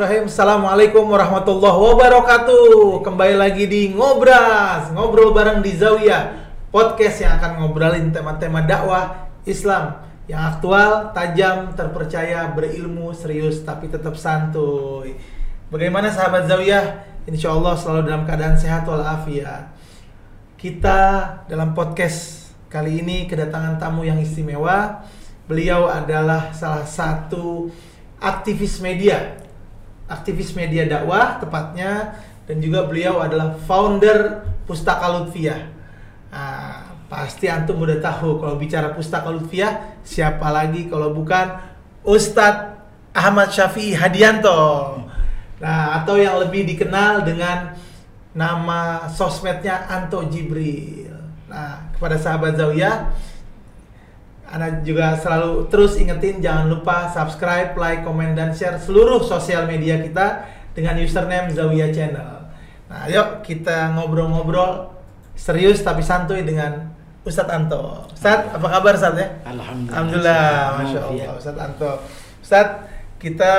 Bismillahirrahmanirrahim. Assalamualaikum warahmatullahi wabarakatuh. Kembali lagi di Ngobras, ngobrol bareng di Zawiyah. Podcast yang akan ngobrolin tema-tema dakwah Islam yang aktual, tajam, terpercaya, berilmu, serius, tapi tetap santuy. Bagaimana sahabat Zawiyah? Insya Allah selalu dalam keadaan sehat walafiat. Kita dalam podcast kali ini kedatangan tamu yang istimewa. Beliau adalah salah satu aktivis media, aktivis media dakwah tepatnya, dan juga beliau adalah founder Pustaka Lutfiah. Nah, pasti antum udah tahu kalau bicara Pustaka Lutfiah siapa lagi kalau bukan Ustadz Ahmad Syafi'i Hadianto. Nah, atau yang lebih dikenal dengan nama sosmednya Anto Jibril. Nah, kepada sahabat Zawiyah, anda juga selalu terus ingetin jangan lupa subscribe, like, komen, dan share seluruh sosial media kita dengan username Zawiya Channel. Nah, yuk kita ngobrol-ngobrol serius tapi santuy dengan Ustadz Anto. Ustadz, apa kabar Ustadz ya? Alhamdulillah. Alhamdulillah, Masya Allah Ustadz Anto. Ustadz, kita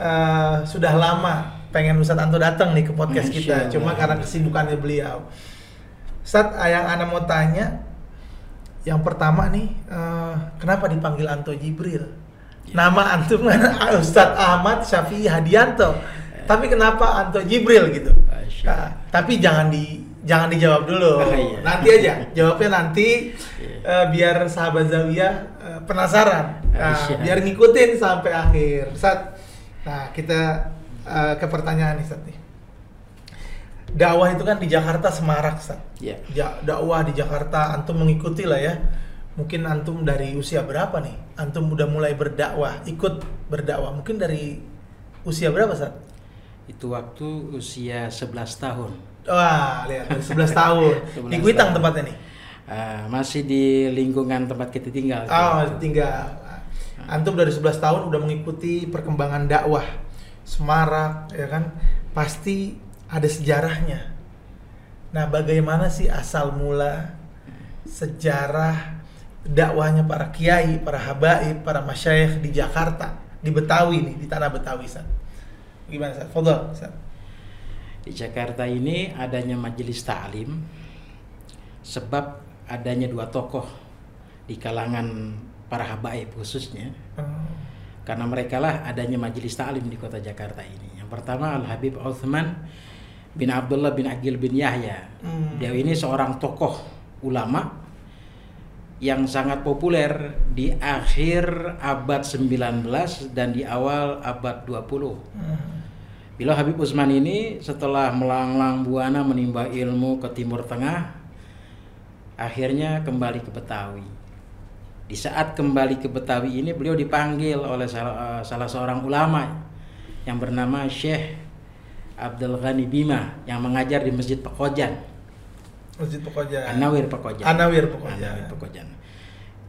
uh, sudah lama pengen Ustadz Anto datang nih ke podcast Masya kita. Allah. Cuma karena kesibukannya beliau. Ustadz, yang Anda mau tanya, yang pertama nih, eh, kenapa dipanggil Anto Jibril? Nama antum kan Ustadz Ahmad Syafi'i Hadianto. Tapi kenapa Anto Jibril gitu? Nah, tapi jangan di jangan dijawab dulu. Oh, iya. Nanti aja. Jawabnya nanti eh, biar sahabat Zawiyah eh, penasaran. Nah, biar ngikutin sampai akhir. Sat. Nah, kita eh, ke pertanyaan nih, Sat nih. Dakwah itu kan di Jakarta semarak, Sat. Ya. Ja- dakwah di Jakarta antum mengikuti lah ya mungkin antum dari usia berapa nih antum udah mulai berdakwah ikut berdakwah mungkin dari usia berapa saat Itu waktu usia 11 tahun. wah lihat dari 11 tahun di 11 Kuitang tahun. tempatnya nih Ah, masih di lingkungan tempat kita tinggal. oh tinggal antum dari 11 tahun udah mengikuti perkembangan dakwah semarak ya kan pasti ada sejarahnya nah bagaimana sih asal mula sejarah dakwahnya para kiai, para habaib, para masyayikh di Jakarta, di Betawi nih, di tanah Betawi, San. Gimana, San? Fadol, San. Di Jakarta ini adanya majelis ta'lim sebab adanya dua tokoh di kalangan para habaib khususnya Oh, karena mereka lah adanya majelis ta'lim di kota Jakarta ini. Yang pertama Al Habib Uthman bin Abdullah bin Agil bin Yahya. Hmm. Dia ini seorang tokoh ulama yang sangat populer di akhir abad 19 dan di awal abad 20. Hmm. Bila Habib Utsman ini setelah melanglang buana menimba ilmu ke Timur Tengah, akhirnya kembali ke Betawi. Di saat kembali ke Betawi ini beliau dipanggil oleh salah, eh, salah seorang ulama yang bernama Syekh Abdul Ghani Bima yang mengajar di Masjid Pekojan, Masjid Pekojan. Anawir Pekojan. Anawir Pekojan. Anawir Pekojan.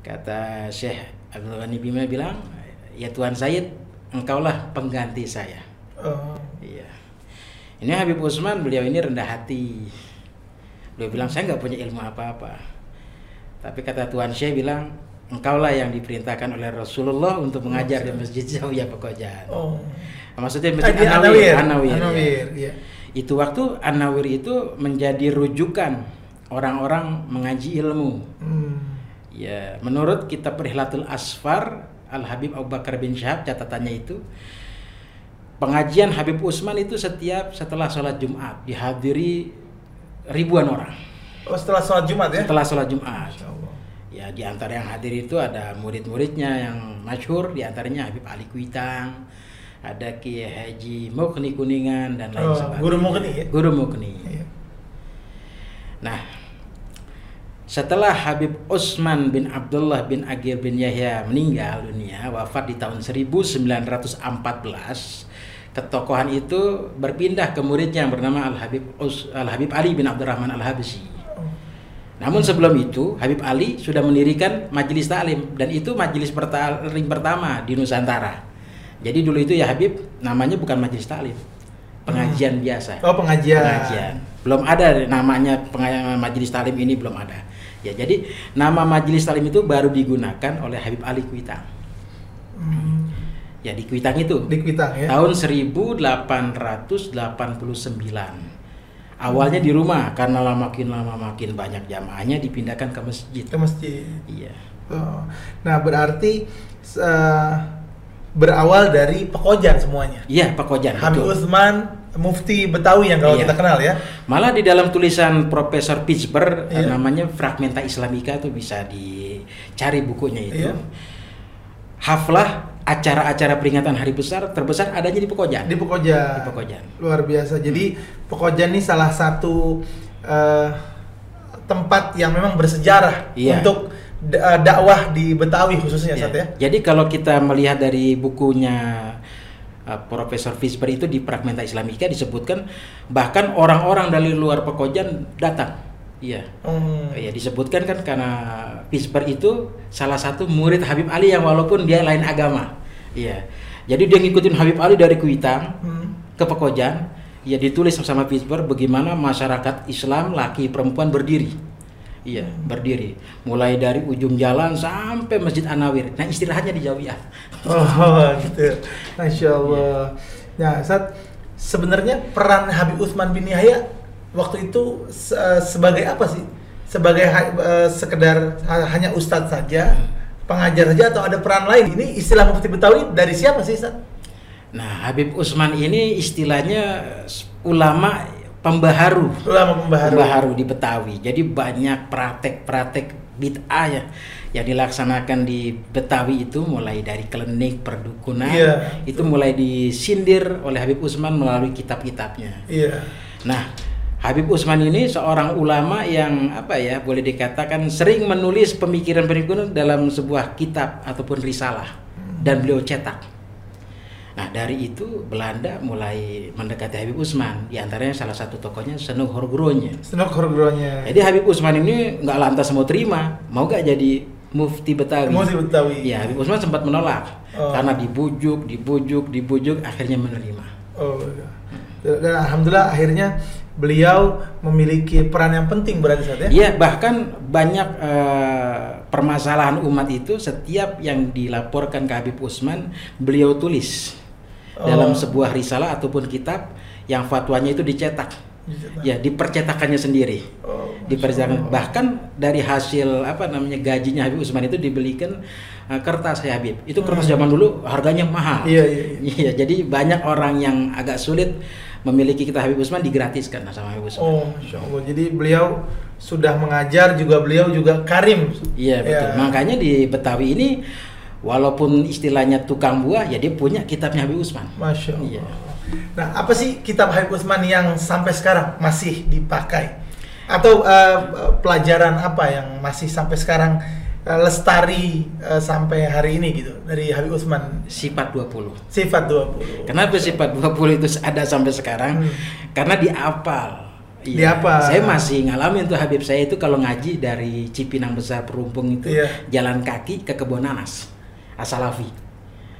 Kata Syekh Abdul Ghani Bima bilang, "Ya Tuan Said, engkaulah pengganti saya." Oh. Iya. Ini Habib Usman, beliau ini rendah hati. Beliau bilang saya nggak punya ilmu apa-apa. Tapi kata Tuan Syekh bilang, engkaulah yang diperintahkan oleh Rasulullah untuk mengajar di Masjid Zawiyah Pekojan. Oh. Maksudnya Masjid di Anawir. Anawir. Anawir, Anawir, ya. iya. Itu waktu Anawir itu menjadi rujukan orang-orang mengaji ilmu. Hmm. Ya, menurut kitab Rihlatul Asfar Al Habib Abu Bakar bin Syahab catatannya itu pengajian Habib Usman itu setiap setelah sholat Jumat dihadiri ribuan orang Oh, setelah sholat Jumat ya? setelah sholat Jumat. Ya, di antara yang hadir itu ada murid-muridnya yang masyhur, di antaranya Habib Ali Kuitang, ada Kiai Haji Mukni Kuningan dan lain Oh, sebagainya. Guru Mukni ya? Guru Mukni. Iya. Nah, setelah Habib Utsman bin Abdullah bin Agir bin Yahya meninggal dunia, wafat di tahun 1914, ketokohan itu berpindah ke muridnya yang bernama Al Habib Us, Al Habib Ali bin Abdurrahman Al Habsyi. Namun sebelum itu Habib Ali sudah mendirikan majelis taklim dan itu majelis pertama di Nusantara. Jadi dulu itu ya Habib namanya bukan majelis taklim, pengajian biasa. Oh, pengajian. Pengajian. Belum ada namanya pengajian majelis taklim ini belum ada. Ya jadi nama majelis taklim itu baru digunakan oleh Habib Ali Kuitang. Hmm. Ya di Kuitang itu. Di Kuitang ya. Tahun 1889. Awalnya di rumah karena lama makin lama makin banyak jamaahnya dipindahkan ke masjid. Ke masjid. Iya. Oh. Nah, berarti uh, berawal dari Pekojan semuanya. Iya, Pekojan. Habib betul. Utsman Mufti Betawi yang kalau Iya. kita kenal ya. Malah di dalam tulisan Profesor Pittsburgh Iya. namanya Fragmenta Islamika itu bisa dicari bukunya itu. Iya. Haflah acara-acara peringatan hari besar terbesar adanya di Pekojan. Di Pekojan. Di Pekojan. Luar biasa. Jadi Pekojan ini salah satu eh, tempat yang memang bersejarah Iya. untuk dakwah di Betawi khususnya Ya. Sat ya. Jadi kalau kita melihat dari bukunya uh, Profesor Fisber itu di Fragmenta Islamika disebutkan bahkan orang-orang dari luar Pekojan datang. Iya. Hmm. Ya disebutkan kan karena Fisber itu salah satu murid Habib Ali yang walaupun dia lain agama. Iya. Jadi dia ngikutin Habib Ali dari Kuitang Hmm. ke Pekojan. Ya ditulis sama Fisber bagaimana masyarakat Islam laki perempuan berdiri. Iya, berdiri. Mulai dari ujung jalan sampai Masjid An-Nawir. Nah, istirahatnya di Zawiyah. Oh gitu. Masya Allah. Nah, saat sebenarnya peran Habib Utsman bin Yahya waktu itu se- sebagai apa sih? Sebagai ha- eh, sekedar ha- hanya ustadz saja, pengajar saja atau ada peran lain? Ini istilah Mufti Betawi dari siapa sih, Ustaz? Nah, Habib Utsman ini istilahnya ulama pembaharu. Ulama pembaharu. Pembaharu di Betawi. Jadi banyak praktek-praktek bid'ah ya yang dilaksanakan di Betawi itu mulai dari klinik perdukunan Iya. itu mulai disindir oleh Habib Utsman melalui kitab-kitabnya. Iya. Nah, Habib Utsman ini seorang ulama yang apa ya boleh dikatakan sering menulis pemikiran-pemikiran dalam sebuah kitab ataupun risalah dan beliau cetak. Nah dari itu Belanda mulai mendekati Habib Utsman, di antaranya salah satu tokohnya Senuk Horgronya. Senok horgronya. Jadi Habib Utsman ini nggak lantas mau terima, mau gak jadi mufti Betawi. Mufti Betawi. Ya Habib Utsman sempat menolak Oh. karena dibujuk, dibujuk, dibujuk, akhirnya menerima. Oh. iya. Dan alhamdulillah akhirnya beliau memiliki peran yang penting berarti saat ya. Iya, bahkan banyak eh, permasalahan umat itu setiap yang dilaporkan ke Habib Utsman, beliau tulis Oh. dalam sebuah risalah ataupun kitab yang fatwanya itu dicetak. Ya, dipercetakannya sendiri. Oh, bahkan dari hasil apa namanya gajinya Habib Utsman itu dibelikan eh, kertas ya Habib. Itu kertas zaman dulu harganya mahal. Iya, iya, iya. Iya, jadi banyak orang yang agak sulit memiliki kitab Habib Utsman digratiskan sama Habib Utsman. Oh, Allah. Jadi beliau sudah mengajar juga beliau juga karim. Iya betul. Ya. Makanya di Betawi ini walaupun istilahnya tukang buah, ya dia punya kitabnya Habib Utsman. Masya Allah. Iya. Nah, apa sih kitab Habib Utsman yang sampai sekarang masih dipakai? Atau eh, pelajaran apa yang masih sampai sekarang eh, lestari eh, sampai hari ini gitu dari Habib Utsman? Sifat 20. Sifat 20. Kenapa sifat 20 itu ada sampai sekarang? Hmm. Karena diapal. Iya. Diapal. Saya masih ngalamin tuh Habib saya itu kalau ngaji dari Cipinang Besar Perumpung itu Iya. jalan kaki ke Kebon Nanas. Asalafi.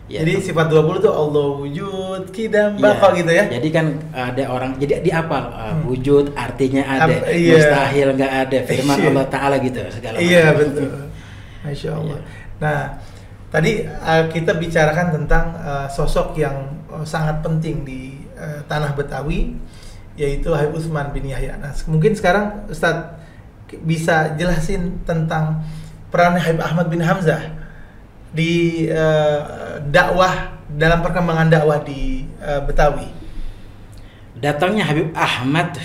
Ya, Jadi tuh. sifat 20 tuh Allah wujud, kidam, Iya. bakal gitu ya. Jadi kan ada orang jadi diapal uh, Hmm. wujud artinya ada, Ap- iya. mustahil nggak ada, firman Iya. Allah Taala gitu segala Iya macam. betul. Masya Allah. Iya. Nah, tadi uh, kita bicarakan tentang uh, sosok yang uh, sangat penting di uh, tanah Betawi, yaitu Habib Utsman bin Yahya. Nah, mungkin sekarang Ustadz bisa jelasin tentang peran Habib Ahmad bin Hamzah di uh, dakwah dalam perkembangan dakwah di uh, Betawi. Datangnya Habib Ahmad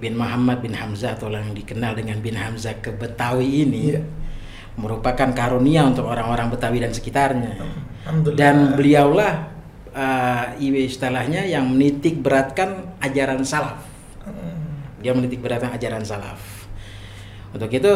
bin Muhammad bin Hamzah atau yang dikenal dengan bin Hamzah ke Betawi ini Iya. merupakan karunia untuk orang-orang Betawi dan sekitarnya. Dan beliaulah uh, istilahnya yang menitik beratkan ajaran salaf. Hmm. Dia menitik beratkan ajaran salaf. Untuk itu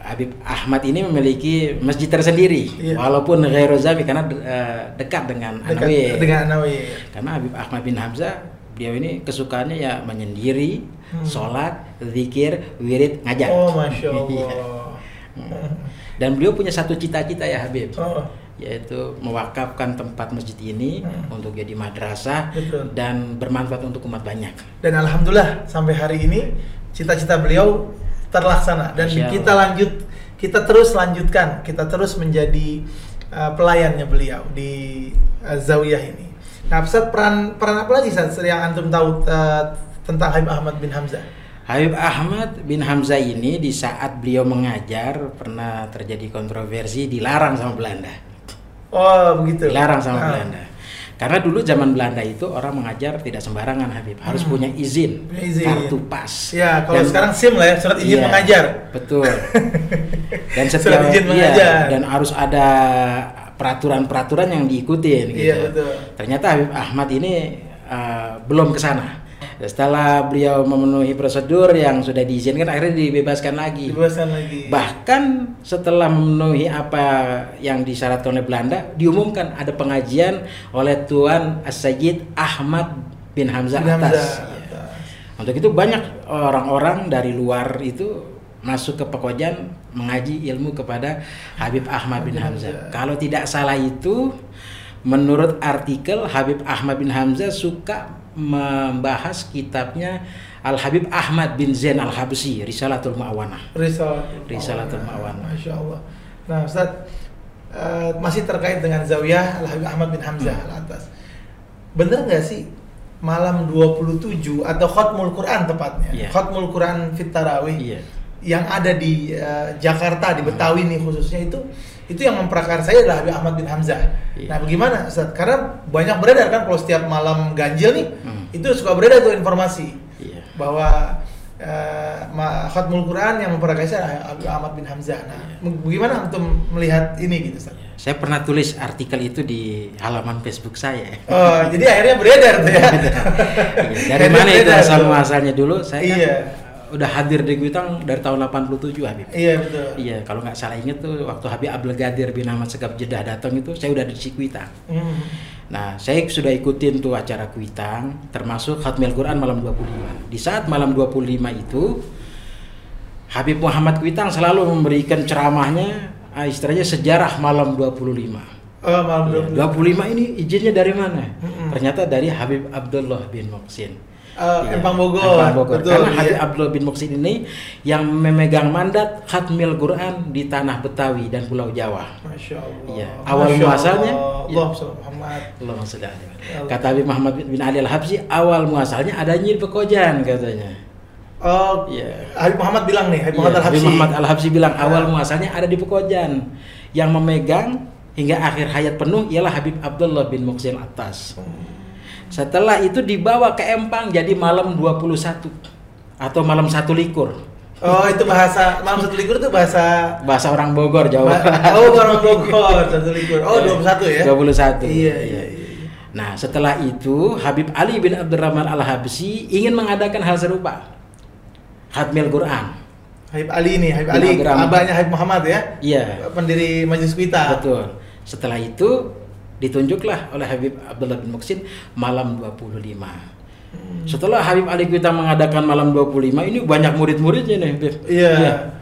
Habib Ahmad ini memiliki masjid tersendiri, Iya. walaupun Ghairu Zami karena eh, dekat dengan Dekat Anawir. dengan Anawi. Karena Habib Ahmad bin Hamzah beliau ini kesukaannya ya menyendiri, Hmm. sholat, zikir, wirid, ngajar. Oh, masya Iya. Allah. Hmm. Dan beliau punya satu cita-cita ya Habib, Oh, yaitu mewakafkan tempat masjid ini Hmm. untuk jadi madrasah Betul. dan bermanfaat untuk umat banyak. Dan alhamdulillah sampai hari ini cita-cita beliau terlaksana dan Allah. kita lanjut kita terus lanjutkan kita terus menjadi uh, pelayannya beliau di uh, Zawiyah ini. Nah, Ustaz peran peran apa lagi Ustaz yang antum tahu uh, tentang Habib Ahmad bin Hamzah? Habib Ahmad bin Hamzah ini di saat beliau mengajar pernah terjadi kontroversi dilarang sama Belanda. Oh, begitu. Dilarang sama Ah. Belanda. Karena dulu zaman Belanda itu orang mengajar tidak sembarangan Habib, harus Hmm. punya izin, izin. kartu pas. Ya, kalau Dan- sekarang SIM lah ya, surat izin Iya, mengajar. Betul. Dan Surat setiap izin iya, mengajar. dan harus ada peraturan-peraturan yang diikutin gitu. Iya, betul. Ternyata Habib Ahmad ini uh, belum ke sana. Setelah beliau memenuhi prosedur yang sudah diizinkan akhirnya dibebaskan lagi. Dibebaskan lagi. Bahkan setelah memenuhi apa yang disyaratkan oleh Belanda, diumumkan ada pengajian oleh Tuan As-Sayyid Ahmad bin Hamzah Bin atas. Hamzah. Iya. Untuk itu banyak orang-orang dari luar itu masuk ke Pekojan mengaji ilmu kepada Habib Ahmad bin. Hamzah. Kalau tidak salah itu menurut artikel Habib Ahmad bin Hamzah suka membahas kitabnya Al Habib Ahmad bin Zain Al Habsyi Risalatul Muawanah. Risalatul Risalatul Ma'awanah. Masya Allah. Nah, Ustaz, eh, masih terkait dengan Zawiyah Al Habib Ahmad bin Hamzah Hmm. Al Atas. Bener nggak sih malam 27 atau Khotmul Quran tepatnya? Iya. Khotmul Quran Fit Tarawih Iya. yang ada di eh, Jakarta di Betawi nih khususnya itu itu yang memprakarsai adalah Habib Ahmad bin Hamzah. Iya. Nah, bagaimana Ustaz? Karena banyak beredar kan kalau setiap malam ganjil nih Hmm. itu suka beredar tuh informasi Iya. bahwa ma- Khatmul Quran yang memprakarsai adalah Habib Ahmad bin Hamzah. Nah, Iya. bagaimana untuk melihat ini gitu Ustaz? Saya pernah tulis artikel itu di halaman Facebook saya. Oh, jadi akhirnya beredar tuh ya. Iya, Dari mana itu asal muasalnya dulu? Saya kan Iya. Udah hadir di Kuitang dari tahun 87 Habib. Iya betul. Iya, kalau nggak salah inget tuh waktu Habib Abdul Gadir bin Ahmad Segaf Jeddah datang itu saya udah di Kuitang. Hmm. Nah, saya sudah ikutin tuh acara Kuitang, termasuk Khatmil Quran malam 25. Di saat malam 25 itu, Habib Muhammad Kuitang selalu memberikan ceramahnya, ah, istilahnya sejarah malam 25. Oh, malam Ya, 25. 25 ini izinnya dari mana? Mm-mm. Ternyata dari Habib Abdullah bin Moksin. Iya, Empang Bogor. Empang Bogor. Betul, Karena Habib iya. Abdullah bin Moksin ini yang memegang mandat Khatmil Quran di tanah Betawi dan Pulau Jawa. Masya Allah. Iya. Awal Masya muasalnya, Allah. iya. Allah Sallallahu Muhammad. Sallam. Allah. Kata Habib Muhammad bin Ali Al-Habsyi, awal muasalnya adanya di Pekojan katanya. Oh, Iya. Habib Muhammad bilang nih, Habib Iya, Muhammad Habib Al-Habsyi. Muhammad Al-Habsyi bilang Ya. awal muasalnya ada di Pekojan. Yang memegang hingga akhir hayat penuh ialah Habib Abdullah bin Muksin atas. Setelah itu dibawa ke Empang jadi malam 21 atau malam satu likur. Oh, itu bahasa malam satu likur itu bahasa Bahasa orang Bogor, Jawa. Ba- Oh, orang Bogor satu likur. Oh, 21 ya? 21. Iya, iya, iya. Nah, setelah itu Habib Ali bin Abdurrahman Al-Habsyi ingin mengadakan hal serupa. Khatmil Quran. Habib Ali nih, Habib Bin Ali, abahnya Habib Muhammad ya? Iya. Pendiri Majelis Kuita. Betul. Setelah itu ditunjuklah oleh Habib Abdullah bin Muksin malam 25. Hmm. Setelah Habib Ali kita mengadakan malam 25 ini banyak murid-muridnya nih, Beb. Iya.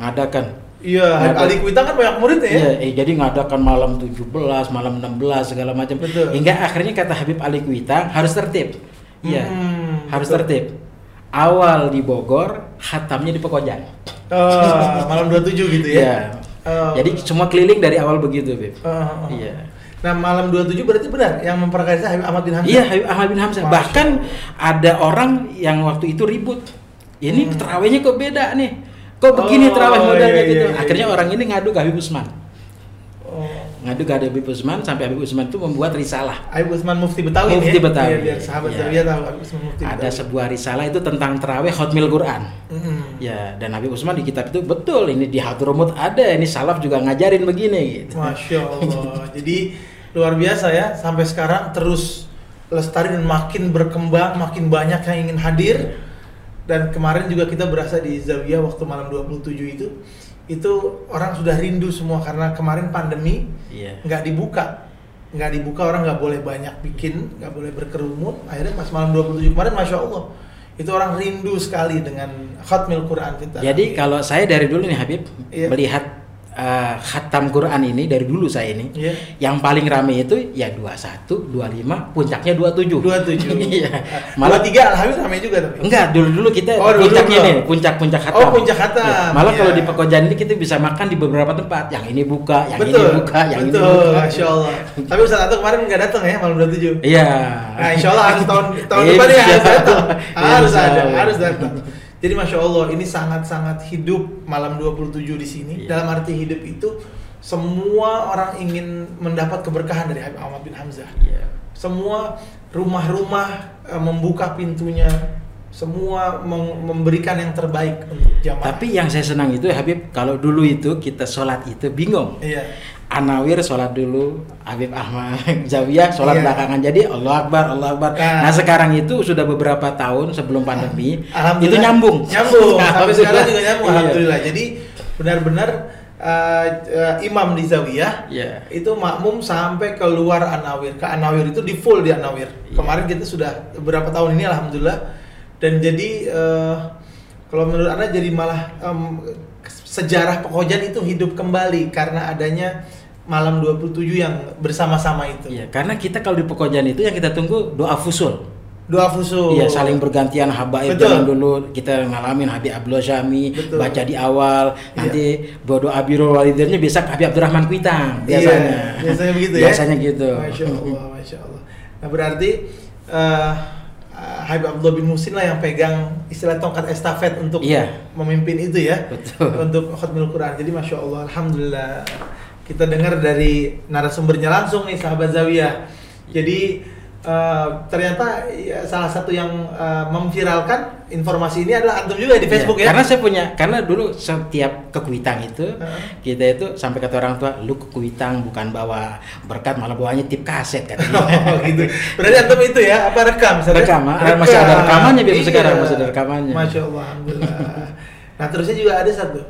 ngadakan. Iya, Habib. Ali Kuita kan banyak muridnya ya? Iya, eh, jadi ngadakan malam 17, malam 16 segala macam. Betul. Hingga akhirnya kata Habib Ali Kuita harus tertib. Iya. Hmm, harus betul. tertib. Awal di Bogor, hatamnya di Pekojan. Oh, malam 27 gitu ya? Iya. Oh. Jadi semua keliling dari awal begitu. Oh, oh, oh. Iya. Nah, malam 27 berarti benar yang memprakarsai Habib Ahmad bin Hamzah? Iya, Habib Ahmad bin Hamzah. Masya Bahkan ada orang yang waktu itu ribut. Ini Hmm. terawihnya kok beda nih. Kok begini Oh, terawih modelnya iya, iya, gitu. iya, Akhirnya iya. orang ini ngadu ke Habib Usman. Ngadu ke Habib Usman sampai Habib Usman itu membuat risalah. Habib Usman Mufti Betawi Mufti ya? Betawi. Iya, biar sahabat Iya. Zawiyah tahu Habib Usman Mufti Ada Betawi. sebuah risalah itu tentang terawih Khotmil Quran. Mm-mm. Ya, dan Habib Usman di kitab itu betul ini di Hadromut ada, ini salaf juga ngajarin begini gitu. Masya Allah. Jadi luar biasa ya sampai sekarang terus lestari dan makin berkembang, makin banyak yang ingin hadir. Dan kemarin juga kita berasa di Zawiyah waktu malam 27 itu itu orang sudah rindu semua karena kemarin pandemi nggak dibuka. Nggak dibuka orang nggak boleh banyak bikin nggak boleh berkerumun. Akhirnya pas malam 27 kemarin masya Allah itu orang rindu sekali dengan khatmil Quran kita. Jadi kalau saya dari dulu nih Habib Iya. melihat eh, khatam Quran ini dari dulu saya ini Iya. yang paling rame itu ya 21, 25, puncaknya 27. 27. Iya. Malah Malah tiga alhamdulillah ramai juga tapi. enggak dulu-dulu kita Oh, dulu puncaknya belum. nih, puncak-puncak khatam. Oh, puncak khatam. Ya, Malah Iya. kalau di Pekojan ini kita bisa makan di beberapa tempat. Yang ini buka, yang betul. ini buka, yang betul. ini buka. Masya Allah. Tapi Ustaz Anto kemarin nggak datang ya malam 27. Iya. Nah, insya Allah harus tahun tahun Insya depan ya harus Allah. datang. Harus ada, harus datang. Jadi masya Allah ini sangat-sangat hidup malam 27 di sini. Iya. Dalam arti hidup itu semua orang ingin mendapat keberkahan dari Habib Ahmad bin Hamzah. Iya. Semua rumah-rumah eh, membuka pintunya, semua memberikan yang terbaik untuk jamaah. Tapi yang saya senang itu Habib kalau dulu itu kita sholat itu bingung. iya. Anawir sholat dulu, Habib Ahmad Zawiyah sholat Iya. belakangan. Jadi Allah Akbar, Allah Akbar. Nah. Nah, sekarang itu sudah beberapa tahun sebelum pandemi, Alhamdulillah. itu nyambung. Nyambung. Sampai sekarang juga nyambung. Iya. Alhamdulillah. Jadi benar-benar eh, eh, imam di zawiyah Iya. itu makmum sampai keluar anawir. Ke anawir itu di full di anawir. Iya. Kemarin kita sudah beberapa tahun ini alhamdulillah. Dan jadi eh, kalau menurut anda jadi malah em, sejarah Pekojan itu hidup kembali karena adanya malam 27 yang bersama-sama itu. Iya, karena kita kalau di Pekojan itu yang kita tunggu doa fusul. Doa fusul. Iya, saling bergantian habaib zaman dulu kita ngalamin Habib Abdullah Syami Betul. baca di awal, Iya. nanti doa birrul walidainnya bisa Habib Abdurrahman Kuitang Iya, biasanya. biasanya begitu ya. Biasanya gitu. Masya Allah, masya Allah. Nah berarti eh Habib Abdullah bin Musin lah yang pegang istilah tongkat estafet untuk Iya. memimpin itu ya. Betul. Untuk khutbul Quran. Jadi masya Allah, alhamdulillah kita dengar dari narasumbernya langsung nih sahabat Zawiyah. Jadi eh, ternyata ya, salah satu yang eh, memviralkan informasi ini adalah antum juga di Iya, Facebook ya. Karena saya punya, karena dulu setiap ke Kuitang itu Heeh. kita itu sampai kata orang tua, lu ke Kuitang bukan bawa berkat malah bawanya tip kaset katanya. Oh gitu. Berarti antum itu ya apa rekam? Ya? Rekam, ah, masih ada rekamannya, Bib, sekarang masih ada rekamannya. Masya Allah, alhamdulillah. nah terusnya juga ada satu.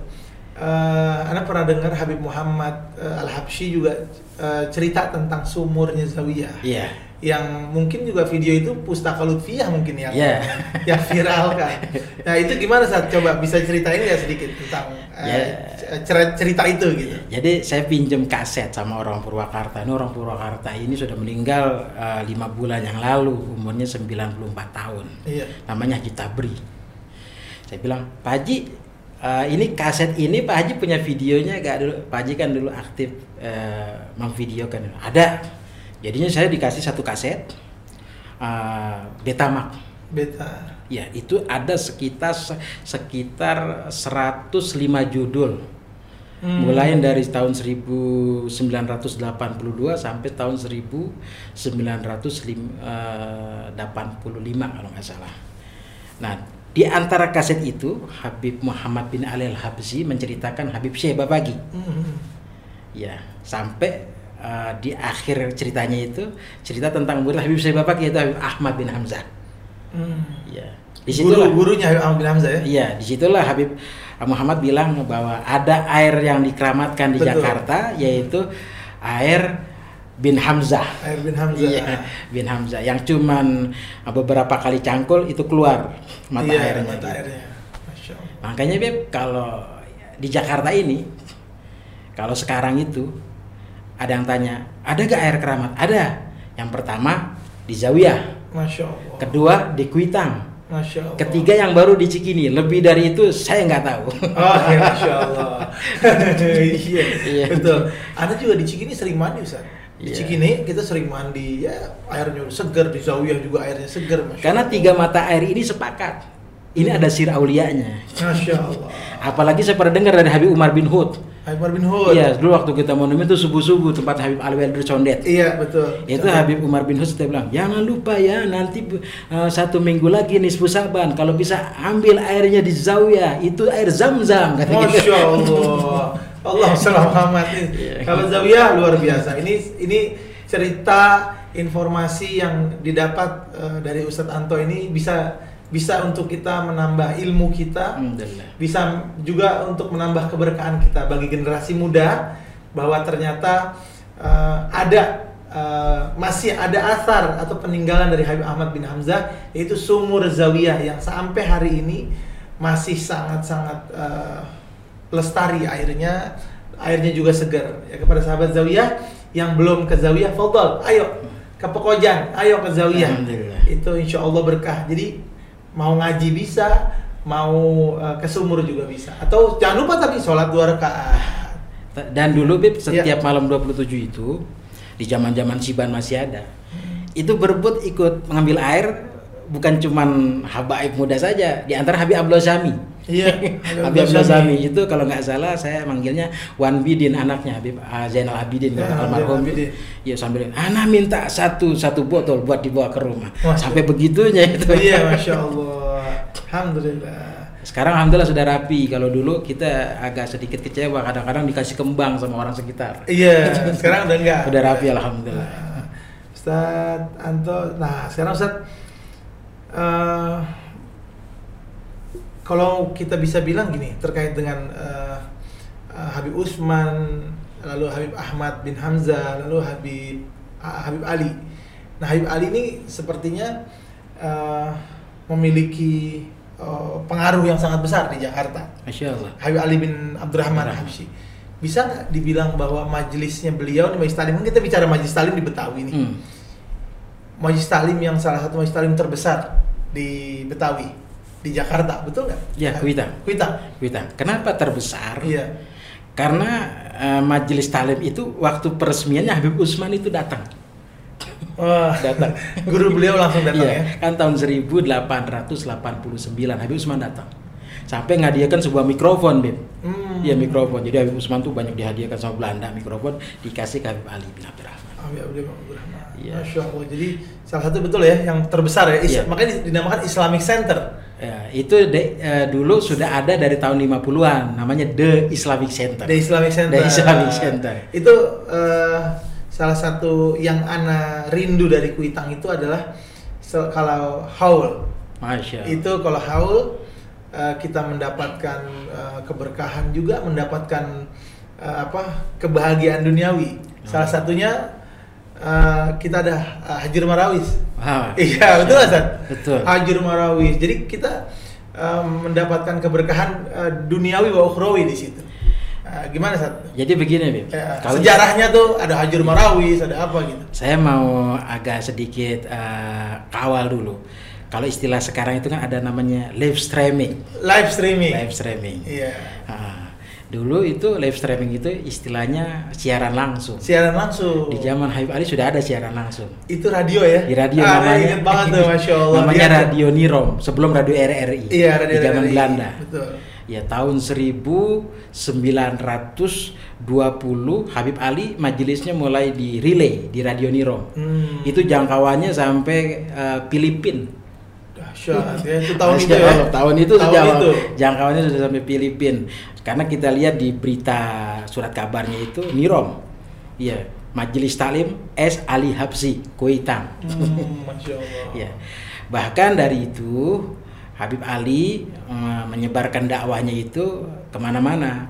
Eh, Anda pernah dengar Habib Muhammad eh, Al Habsyi juga eh, cerita tentang sumurnya Zawiyah. Iya. Yang mungkin juga video itu pustaka Lutfiyah mungkin yang Iya. yang viral kan. Nah itu gimana saat coba bisa ceritain nggak sedikit tentang eh, Ya. cer- cerita itu gitu. Jadi saya pinjem kaset sama orang Purwakarta. Ini orang Purwakarta ini sudah meninggal eh, lima bulan yang lalu, umurnya 94 tahun. Iya. Namanya Haji Tabri. Saya bilang, Pak Haji, eh, ini kaset ini Pak Haji punya videonya gak dulu? Pak Haji kan dulu aktif eh, memvideokan. Ada. Jadinya saya dikasih satu kaset eh, Betamax. Beta. Ya, itu ada sekitar sekitar 105 judul. Hmm. Mulai dari tahun 1982 sampai tahun 1985 kalau nggak salah. Nah, di antara kaset itu Habib Muhammad bin Ali Al-Habsyi menceritakan Habib Syekh Babagi. Hmm. Ya, sampai uh, di akhir ceritanya itu cerita tentang murid Habib Syekh Babagi yaitu Habib Ahmad bin Hamzah. Hmm. Ya, Guru di situlah gurunya Habib Ahmad bin Hamzah ya. Iya, di situlah Habib Muhammad bilang bahwa ada air yang dikeramatkan di Betul. Jakarta, yaitu air bin Hamzah. Air bin Hamzah. Iya, bin Hamzah yang cuman beberapa kali cangkul itu keluar mata Iya, airnya. Mata gitu. airnya. Masya Allah. Makanya Beb, kalau di Jakarta ini, kalau sekarang itu ada yang tanya, ada gak air keramat? Ada. Yang pertama di Zawiyah, Masya Allah. kedua di Kuitang, Masya Allah. Ketiga yang baru di Cikini, lebih dari itu saya nggak tahu. Oh, ya, Masya Allah. iya, Iya. betul. Anda juga di Cikini sering mandi, Ustaz. Di Iya. Cikini kita sering mandi, ya airnya segar. Di Zawiyah juga airnya segar, Masya Karena Allah. tiga mata air ini sepakat. Ini ada sir aulianya. Masya Allah. Apalagi saya pernah dengar dari Habib Umar bin Hud. Habib Umar bin Hud. Iya, dulu waktu kita mau itu subuh-subuh tempat Habib Alwi Condet. Iya, betul. Itu Habib Umar bin Hud sudah bilang, jangan lupa ya nanti uh, satu minggu lagi nisfu saban kalau bisa ambil airnya di Zawiyah itu air zam-zam kata gitu. Masya Allah. Allah salam Muhammad. Iya. Kalau Zawiyah luar biasa. Ini ini cerita informasi yang didapat eh, dari Ustadz Anto ini bisa bisa untuk kita menambah ilmu kita, bisa juga untuk menambah keberkahan kita bagi generasi muda bahwa ternyata eh, ada eh, masih ada asar atau peninggalan dari Habib Ahmad bin Hamzah yaitu sumur zawiyah yang sampai hari ini masih sangat-sangat eh, lestari airnya airnya juga segar. Ya kepada sahabat Zawiyah yang belum ke Zawiyah, fadal, ayo ke Pekojan, ayo ke Zawiyah. Itu insya Allah berkah. Jadi mau ngaji bisa, mau eh, ke sumur juga bisa. Atau jangan lupa tapi sholat dua rakaat. Dan dulu Bib Iya. setiap malam 27 itu di zaman-zaman Siban masih ada. Itu berebut ikut mengambil air bukan cuman habaib muda saja, di antara Habib Abdul Zami. Iya, Habib Abdul Zami itu kalau nggak salah saya manggilnya Wan Bidin anaknya Habib ah, Zainal Abidin Ya, almarhum. Zainal Abidin. Ya sambil Ana minta satu satu botol buat dibawa ke rumah. Masya Sampai begitunya itu. Iya, masya Allah. Alhamdulillah. Sekarang alhamdulillah sudah rapi. Kalau dulu kita agak sedikit kecewa, kadang-kadang dikasih kembang sama orang sekitar. Iya, sekarang udah enggak. Udah rapi alhamdulillah. Nah, Ustaz Anto, nah sekarang Ustaz, eh, kalau kita bisa bilang gini terkait dengan eh, eh, Habib Usman, lalu Habib Ahmad bin Hamzah, lalu Habib ah, Habib Ali. Nah Habib Ali ini sepertinya eh, memiliki eh, pengaruh yang sangat besar di Jakarta. Masya Allah. Habib Ali bin Abdurrahman. Habsyi. Bisa nggak dibilang bahwa majelisnya beliau nih Majelis Talim, kan kita bicara Majelis Talim di Betawi nih. Hmm. Majelis Talim yang salah satu Majelis Talim terbesar di Betawi, di Jakarta, betul nggak? Ya, Kuitang. Kuitang. Kuitang. Kenapa terbesar? Iya. Karena eh, majelis talim itu waktu peresmiannya Habib Usman itu datang. Wah, Datang. Guru beliau langsung datang Iya, ya. kan tahun 1889 Habib Usman datang. Sampai ngadiakan sebuah mikrofon, Beb. Hmm. Iya, mikrofon. Jadi Habib Usman tuh banyak dihadiahkan sama Belanda mikrofon dikasih ke Habib Ali bin Abdurrahman. Habib Ali bin Abdurrahman. Iya. Masya Allah. Jadi salah satu betul ya yang terbesar ya. Is- Iya. Makanya dinamakan Islamic Center. Ya, itu de- eh, dulu sudah ada dari tahun 50-an namanya The Islamic Center. The Islamic Center. The Islamic Center. Itu eh, salah satu yang ana rindu dari Kuitang itu adalah kalau haul. Masya. Itu kalau haul eh, kita mendapatkan eh, keberkahan juga, mendapatkan eh, apa kebahagiaan duniawi. Salah Oh. satunya eh, kita ada eh, Hajir Marawis. Iya betul Hasan. Betul. Hajir Marawis. Jadi kita eh, mendapatkan keberkahan eh, duniawi wa ukhrawi di situ. Eh, gimana Sat? Jadi begini, Bib. Ya, Kalau sejarahnya tuh ada Hajur Marawis, ada apa gitu. saya mau agak sedikit eh, kawal dulu. Kalau istilah sekarang itu kan ada namanya live streaming. Live streaming. Live streaming. Iya. Ah, dulu itu live streaming itu istilahnya siaran langsung. Siaran langsung. Di zaman Habib Ali sudah ada siaran langsung. Itu radio ya? Di radio ah, namanya. Ingat banget tuh, masya Allah. namanya Dia- Radio Nirom sebelum Radio RRI. Iya, radio di zaman RRI. Belanda. Betul. Ya tahun 1920 Habib Ali majelisnya mulai di relay di Radio Nirom. Hmm. Itu jangkauannya sampai eh, Filipin. Dahsyat ya. Itu tahun itu ya. Tahun itu Tahun sejauh- itu. jangkauannya sudah sampai Filipin. Karena kita lihat di berita surat kabarnya itu Nirom. Iya, Majelis Taklim S Ali Habsi Kuitang. Hmm, masya Allah. Ya. Bahkan dari itu Habib Ali eh, menyebarkan dakwahnya itu ke mana-mana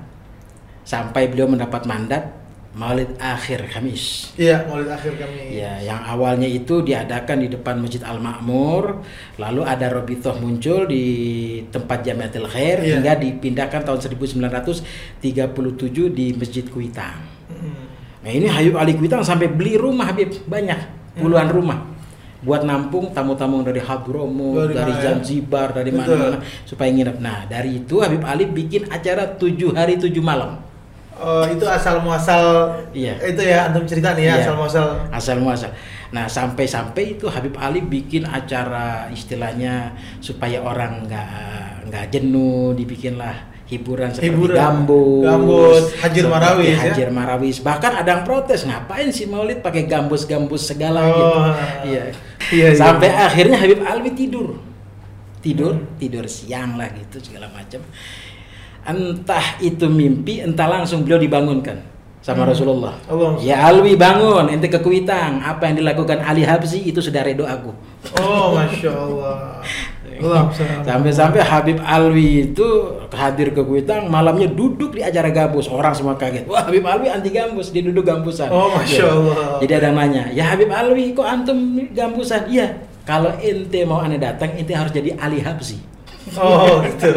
sampai beliau mendapat mandat Maulid Akhir Kamis. Iya, maulid akhir kami. Ya, yang awalnya itu diadakan di depan Masjid Al Makmur, lalu ada Robitoh muncul di tempat Jamiatul Khair Iya. hingga dipindahkan tahun 1937 di Masjid Kuitang. Hmm. Nah ini Habib Ali Kuitang sampai beli rumah Habib banyak puluhan Hmm. rumah buat nampung tamu-tamu dari Hadromo, Dari dari, mana ya? Zanzibar, dari mana-mana supaya nginep. Nah dari itu Habib Ali bikin acara tujuh hari tujuh malam. Oh, itu asal muasal Iya. itu ya antum cerita nih ya Iya. asal muasal asal muasal. Nah sampai-sampai itu Habib Ali bikin acara istilahnya supaya orang nggak nggak jenuh, dibikinlah hiburan seperti Hiburan. gambus, Gambus, Hajir Marawis, ya? Hajir Marawis. Bahkan ada yang protes ngapain sih Maulid pakai gambus-gambus segala Oh. gitu. Iya. Iya, iya. Sampai akhirnya Habib Ali tidur, tidur, Hmm. tidur siang lah gitu segala macam. Entah itu mimpi, entah langsung beliau dibangunkan sama Hmm. Rasulullah. Allah. Ya Alwi bangun, ente ke Kuitang. Apa yang dilakukan Ali Habsi itu sudah redo aku. Oh, masya Allah. Sampai-sampai Habib Alwi itu hadir ke Kuitang, malamnya duduk di acara gambus. Orang semua kaget. Wah Habib Alwi anti gambus, dia duduk gambusan. Oh, Masya Ya. Allah. Jadi ada yang nanya, ya Habib Alwi kok antum gambusan? Iya, kalau ente mau aneh datang, ente harus jadi Ali Habsi. Oh gitu.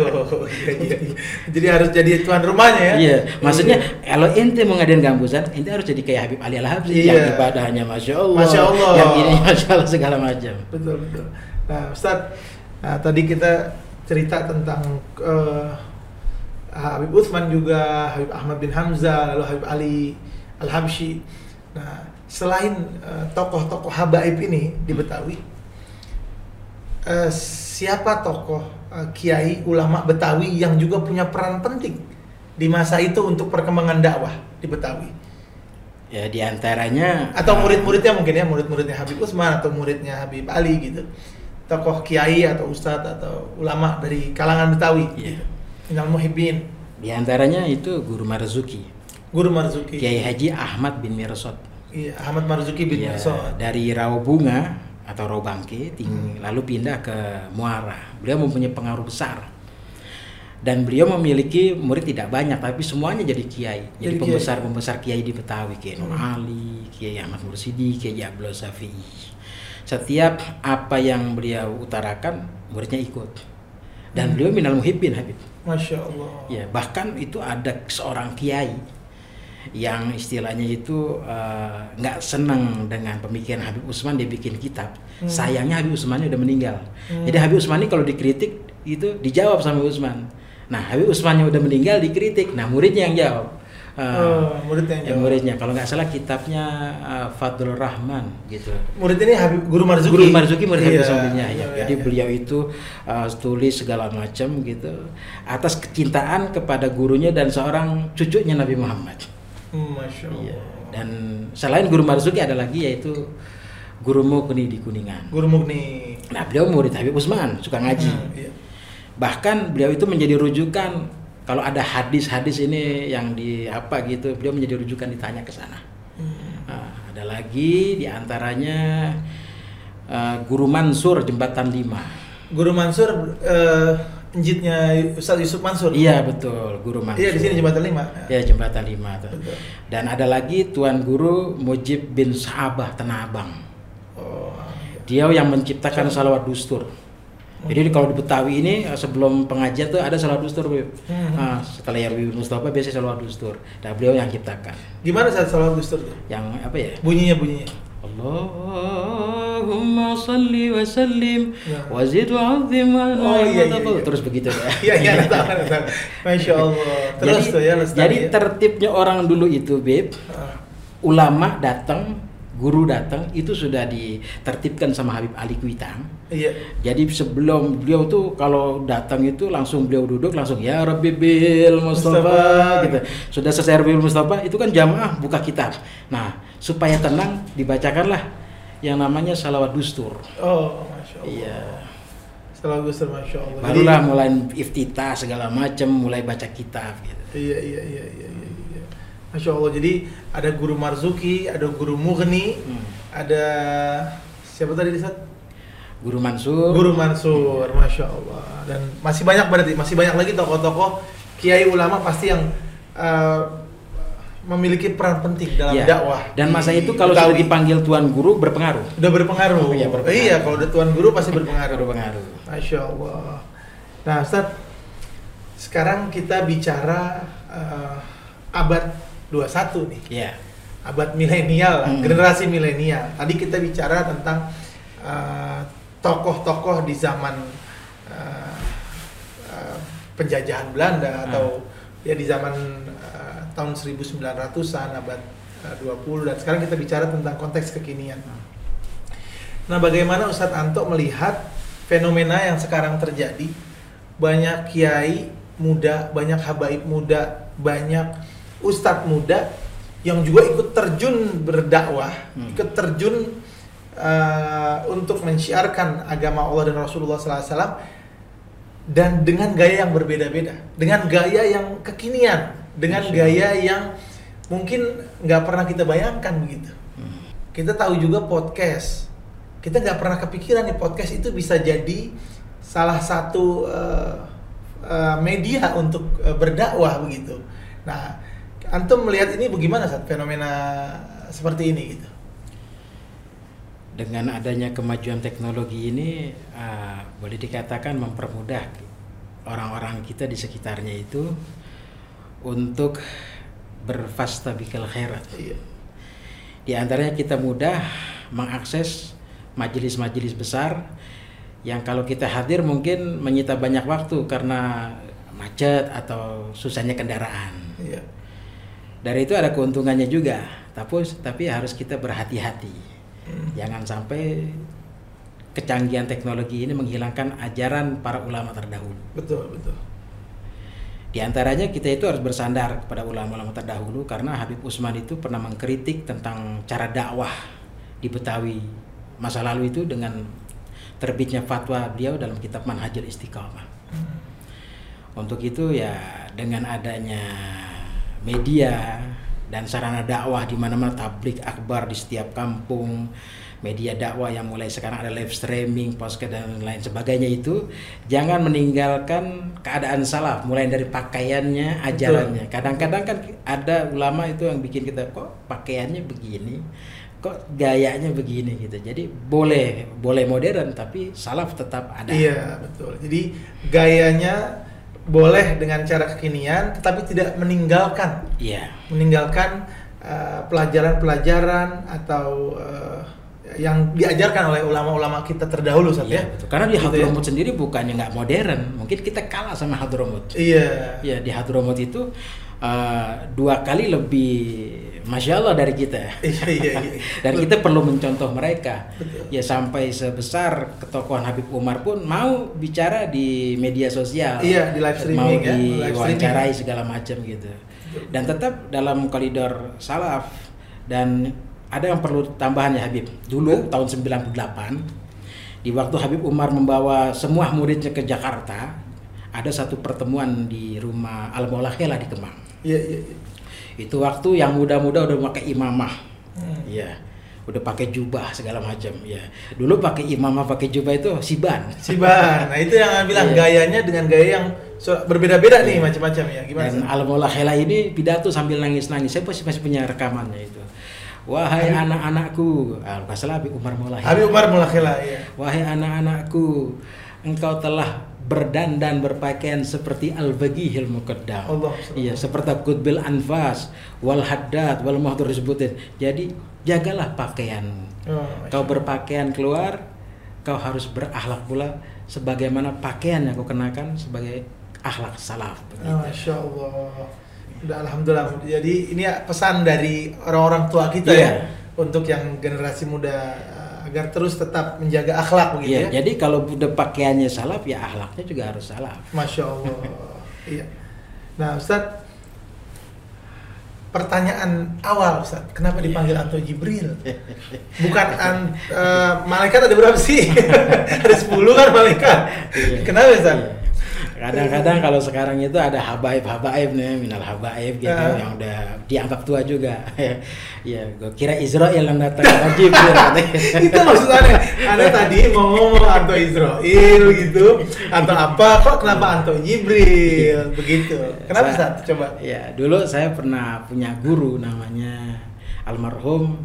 Iya, iya, iya. Jadi harus jadi tuan rumahnya ya? Iya, maksudnya kalau ente mau ngadain gambusan, ente harus jadi kayak Habib Ali Al Habsyi Iya. yang ibadahnya masya Allah, Masya Allah. yang ini masya Allah segala macam. Betul betul. Nah Ustaz, nah, tadi kita cerita tentang eh, Habib Utsman juga, Habib Ahmad bin Hamzah, lalu Habib Ali Al Habsyi. Nah selain eh, tokoh-tokoh habaib ini di Betawi, eh, siapa tokoh eh, kiai ulama Betawi yang juga punya peran penting di masa itu untuk perkembangan dakwah di Betawi? Ya di antaranya atau murid-muridnya mungkin ya murid-muridnya Habib Utsman atau muridnya Habib Ali gitu tokoh kiai atau ustadz atau ulama dari kalangan Betawi Iya. gitu. Minal Muhibbin di antaranya itu Guru Marzuki, Guru Marzuki Kiai Haji Ahmad bin Mirsad. iya, Ahmad Marzuki bin Iya, Mirsad dari Rawabunga atau Rawabangke ting- lalu pindah ke Muara. Beliau mempunyai pengaruh besar. Dan beliau memiliki murid tidak banyak tapi semuanya jadi kiai. Jadi pembesar-pembesar kiai di Betawi, Kiai Nur Hmm. Ali, Kiai Ahmad Mursidi, Kiai Abdul Syafi'i. Setiap apa yang beliau utarakan, muridnya ikut. Dan Hmm. beliau minal muhibbin Habib. Masya Allah Ya, bahkan itu ada seorang kiai yang istilahnya itu eh, nggak senang dengan pemikiran Habib Usman dia bikin kitab. Hmm. Sayangnya Habib Usman udah meninggal. Hmm. Jadi Habib Usman ini kalau dikritik itu dijawab sama Habib Usman. Nah, Habib Usman yang udah meninggal dikritik. Nah, muridnya yang jawab. Eh, Oh, muridnya yang ya, jawab. muridnya kalau nggak salah kitabnya eh, Fadlur Rahman gitu. murid ini Habib Guru Marzuki Guru Marzuki murid Habib Iya, Usmannya, ya. iya, Jadi iya. beliau itu uh, tulis segala macam gitu atas kecintaan kepada gurunya dan seorang cucunya Nabi Muhammad. Hmm, Masya Allah Iya. Dan selain Guru Marzuki ada lagi yaitu Guru Mukni di Kuningan. Guru Mugni Nah, beliau murid Habib Usman, suka ngaji. Hmm, iya. Bahkan beliau itu menjadi rujukan kalau ada hadis-hadis ini yang di apa gitu, beliau menjadi rujukan ditanya ke sana. Hmm. Nah, ada lagi di antaranya uh, Guru Mansur Jembatan 5. Guru Mansur eh, njitnya Ustaz Yusuf Mansur Iya betul, Guru Mansur. iya di sini jembatan lima Ya jembatan 5 tuh. Betul. Dan ada lagi Tuan Guru Mujib bin Saabah Tenabang. oh Dia yang menciptakan salawat dustur. Jadi kalau di Betawi ini eh, sebelum pengajian tuh ada salawat dustur. Hmm. Nah, setelah yang Bib Mustafa biasanya salawat dustur. Nah, beliau yang ciptakan. gimana saat salawat Gustur tuh Yang apa ya? bunyinya bunyinya Allahumma salli wa sallim Ya. wa zid wa azim wa Oh, iya, iya, iya. terus begitu ya. Iya iya tahu, tahu. Masya Allah. Terus jadi, tuh ya lestari. jadi ya. tertibnya orang dulu itu, Beb, Ah, ulama datang, guru datang itu sudah ditertibkan sama Habib Ali Kuitang. Iya. Jadi sebelum beliau tuh kalau datang itu langsung beliau duduk langsung ya Rabbi bil Mustafa, Mustafa. gitu. Sudah selesai Rabbi bil Mustafa itu kan jamaah buka kitab. Nah, supaya tenang dibacakanlah yang namanya salawat dustur. Oh, masya Allah. Iya. Salawat Gustur, masya Allah. Jadi- Barulah mulai iftitah segala macam, mulai baca kitab gitu. Iya iya iya iya iya. iya. Masya Allah. Jadi ada guru Marzuki, ada guru Mughni, Hmm. ada siapa tadi Ustaz? Guru Mansur. Guru Mansur, masya Allah. Dan masih banyak berarti, masih banyak lagi tokoh-tokoh kiai ulama pasti yang uh, memiliki peran penting dalam Iya. dakwah. Dan masa itu kalau sudah dipanggil tuan guru berpengaruh. udah berpengaruh. Iya, berpengaruh. Iya, kalau udah tuan guru pasti berpengaruh. Berpengaruh. Masya Allah. Nah, Ustaz, sekarang kita bicara uh, abad 21 nih. Iya. Abad milenial, Hmm. generasi milenial. Tadi kita bicara tentang uh, tokoh-tokoh di zaman uh, uh, penjajahan Belanda Hmm. atau ya di zaman tahun 1900-an abad uh, 20 dan sekarang kita bicara tentang konteks kekinian. Nah, bagaimana Ustadz Anto melihat fenomena yang sekarang terjadi? Banyak kiai muda, banyak habaib muda, banyak ustadz muda yang juga ikut terjun berdakwah, Hmm. ikut terjun uh, untuk mensyiarkan agama Allah dan Rasulullah SAW dan dengan gaya yang berbeda-beda, dengan gaya yang kekinian, dengan Masya gaya yang mungkin nggak pernah kita bayangkan begitu. Hmm. kita tahu juga podcast. Kita nggak pernah kepikiran nih podcast itu bisa jadi salah satu eh, eh, media untuk eh, berdakwah begitu. Nah antum melihat ini bagaimana saat fenomena seperti ini gitu? Dengan adanya kemajuan teknologi ini uh, boleh dikatakan mempermudah orang-orang kita di sekitarnya itu untuk berfastabikal khairat. Iya. Di antaranya kita mudah mengakses majelis-majelis besar yang kalau kita hadir mungkin menyita banyak waktu karena macet atau susahnya kendaraan. Iya. Dari itu ada keuntungannya juga, tapi tapi harus kita berhati-hati. Jangan sampai kecanggihan teknologi ini menghilangkan ajaran para ulama terdahulu. Betul, betul. Di antaranya kita itu harus bersandar kepada ulama-ulama terdahulu karena Habib Usman itu pernah mengkritik tentang cara dakwah di Betawi masa lalu itu dengan terbitnya fatwa beliau dalam kitab Manhajul Istiqamah. Untuk itu ya dengan adanya media dan sarana dakwah di mana-mana tablik akbar di setiap kampung, media dakwah yang mulai sekarang ada live streaming, podcast dan lain sebagainya itu jangan meninggalkan keadaan salaf mulai dari pakaiannya, ajarannya. Kadang-kadang kan ada ulama itu yang bikin kita kok pakaiannya begini, kok gayanya begini gitu. Jadi boleh boleh modern tapi salaf tetap ada. Iya, betul. Jadi gayanya boleh dengan cara kekinian tetapi tidak meninggalkan Iya. meninggalkan uh, pelajaran-pelajaran atau uh, yang diajarkan oleh ulama-ulama kita terdahulu saat Iya, ya. betul. Karena di Gitu ya. Sendiri bukannya nggak modern, mungkin kita kalah sama Hadramut. Iya. Ya di Hadramut itu uh, dua kali lebih masya Allah dari kita. Iya, iya, iya. Dan kita perlu mencontoh mereka. Betul. Ya sampai sebesar ketokohan Habib Umar pun mau bicara di media sosial. Iya, di live streaming mau ya, diwawancarai segala macam gitu. Dan tetap dalam koridor salaf dan ada yang perlu tambahan ya Habib. Dulu tahun 98 di waktu Habib Umar membawa semua muridnya ke Jakarta, ada satu pertemuan di rumah Al Maula Khela di Kemang. Iya, iya, iya. Itu waktu yang muda-muda udah pakai imamah. Hmm. Iya. Udah pakai jubah segala macam, ya. Dulu pakai imamah, pakai jubah itu siban. Siban. Nah, itu yang bilang Iya. gayanya dengan gaya yang so- berbeda-beda nih Iya. macam-macam ya. Gimana? Dan sih? Al Maula Khela ini pidato sambil nangis-nangis. Saya masih masih punya rekamannya itu. Wahai anak-anakku, ah, salah Habib Umar Maula Khela. Habib Umar Mulakhila ya. Wahai anak-anakku, engkau telah berdandan berpakaian seperti al-baghihil muqaddam. Allah. Iya, seperti qutbil anfas wal haddad wal mahdur disebutin. Jadi jagalah pakaian. Oh, Kau berpakaian keluar, kau harus berakhlak pula sebagaimana pakaian yang kau kenakan sebagai akhlak salaf. begitu. Oh, Masya Allah. Udah alhamdulillah. Jadi ini pesan dari orang-orang tua kita Iya. ya untuk yang generasi muda uh, agar terus tetap menjaga akhlak begitu Iya, ya. jadi kalau udah pakaiannya salaf ya akhlaknya juga harus salaf. Masya Allah. iya. Nah, Ustadz, pertanyaan awal Ustadz, kenapa Iya. dipanggil Anto Jibril? Bukan an, eh, malaikat ada berapa sih? ada 10 kan malaikat. Iya. Kenapa Ustadz? Iya. Kadang-kadang kalau sekarang itu ada habaib-habaib nih, minal habaib gitu Ah. yang udah dianggap tua juga. ya, gue kira Israel yang datang wajib itu maksudnya Anda tadi mau ngomong Anto Israel gitu Anto apa kok kenapa Anto Jibril? Begitu. Kenapa Saya- Ustaz? Coba. Ya, dulu saya pernah punya guru namanya almarhum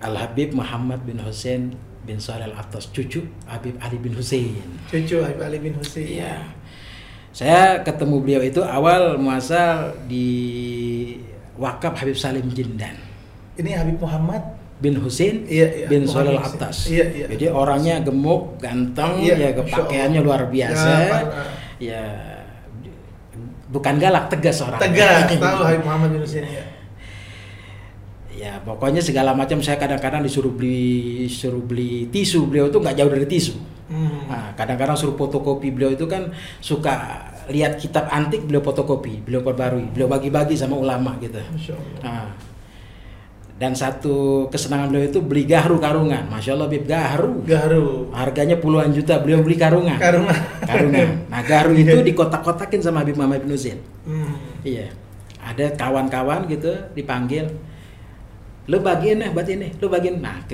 Al Habib Muhammad bin Hussein bin Saleh Al Atas cucu Habib Ali bin Hussein. cucu Habib Ali bin Husain Iya. Saya ketemu beliau itu awal muasal di wakaf Habib Salim Jindan ini Habib Muhammad bin Hussein Iya, iya. bin Solal Hussein. Atas. Iya, iya. Jadi orangnya gemuk, ganteng, Iya, ya kepakaiannya luar biasa. Ya, Ya, bukan galak, tegas orang. tegas tahu Habib Muhammad bin Husain ya Ya pokoknya segala macam saya kadang-kadang disuruh beli suruh beli tisu beliau itu nggak jauh dari tisu. Hmm. Nah, kadang-kadang suruh fotokopi beliau itu kan suka lihat kitab antik beliau fotokopi, beliau perbarui, beliau bagi-bagi sama ulama gitu. Nah, dan satu kesenangan beliau itu beli gahru karungan, masya Allah bib gahru, Garu harganya puluhan juta beliau beli karungan. Karungan Karungan. Nah gahru itu dikotak-kotakin sama Habib Muhammad bin hmm. Iya. Ada kawan-kawan gitu dipanggil. Lu bagian nih buat ini, lu bagian. Nah,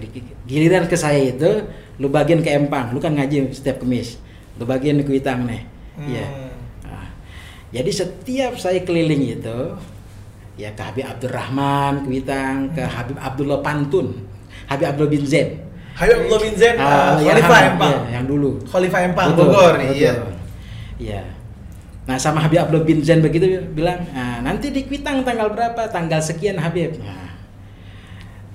giliran ke saya itu, lu bagian ke empang, lu kan ngaji setiap kemis. Lu bagian ke Kuitang nih. Iya. Hmm. Nah, jadi setiap saya keliling itu, ya ke Habib Abdurrahman, Kuitang, ke Habib Abdullah Pantun, Habib Abdullah bin Zain. Habib Abdullah bin Zain Ah, uh, ya, Khalifah Ham- Empang iya, yang dulu. Khalifah Empang Betul, Bogor betul. iya Iya. Nah sama Habib Abdul bin Zain begitu bilang, nah, nanti di Kuitang tanggal berapa? Tanggal sekian Habib. Nah,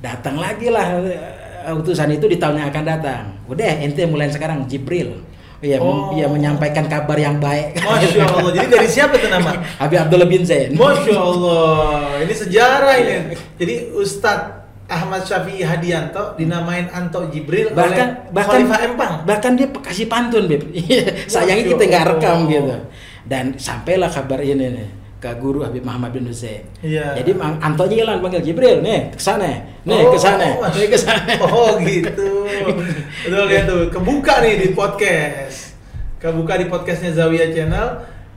datang lagi lah eh, utusan itu di tahun yang akan datang. Udah ente mulai sekarang Jibril. Iya, Oh. ya menyampaikan kabar yang baik. Masya Allah. Jadi dari siapa itu nama? Habib Abdullah bin Zain. Masya Allah. Ini sejarah ini. Jadi Ustadz Ahmad Syafi'i Hadianto dinamain Anto Jibril bahkan oleh bahkan Khalifah Empang. bahkan dia kasih pantun beb sayangnya kita nggak rekam gitu dan sampailah kabar ini nih ke guru Habib Muhammad bin Zain Iya. jadi Mang Antonya lah panggil Jibril nih ke sana nih Oh, ke sana Mas- nih ke sana Oh gitu. Betul lihat tuh, kebuka nih di podcast. Kebuka di podcastnya Zawiyah Channel.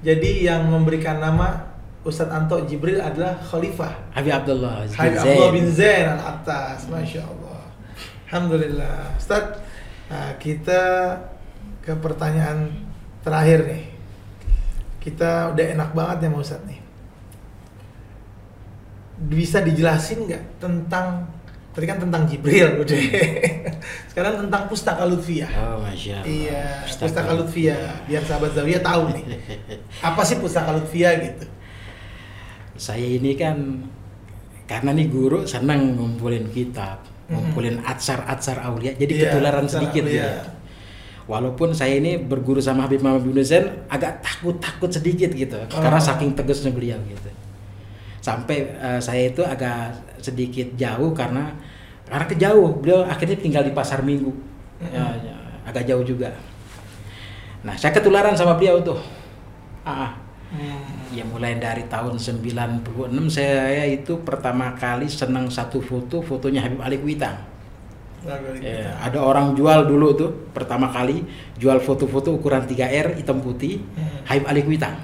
Jadi yang memberikan nama Ustadz Anto Jibril adalah Khalifah. Habib Abdullah bin Habib Zain Abdullah bin Zain al atas, masya Allah. Alhamdulillah, Ustadz. Nah, kita ke pertanyaan terakhir nih. Kita udah enak banget ya, Pak Ustadz nih. Bisa dijelasin nggak tentang tadi kan tentang Jibril udah. Sekarang tentang Pustaka Lutfiyah. oh masya Allah Iya, Pustaka Pustaka Lutfiyah. Biar sahabat Zawiyah tahu nih. Apa sih Pustaka Lutfiyah gitu? saya ini kan karena nih guru senang ngumpulin kitab Mhm. ngumpulin atsar-atsar aulia jadi Iya, ketularan sedikit ya walaupun saya ini berguru sama Habib Muhammad bin Zain agak takut-takut sedikit gitu Oh. karena saking tegasnya beliau gitu sampai eh, saya itu agak sedikit jauh karena karena kejauh beliau akhirnya tinggal di pasar minggu Ya, ya, agak jauh juga nah saya ketularan sama beliau tuh ah, ah. Hmm. Ya mulai dari tahun 96 saya itu pertama kali senang satu foto, fotonya Habib Ali Kuitang. Ya, ada orang jual dulu tuh pertama kali jual foto-foto ukuran 3R hitam putih Hmm. Habib Ali Kuitang.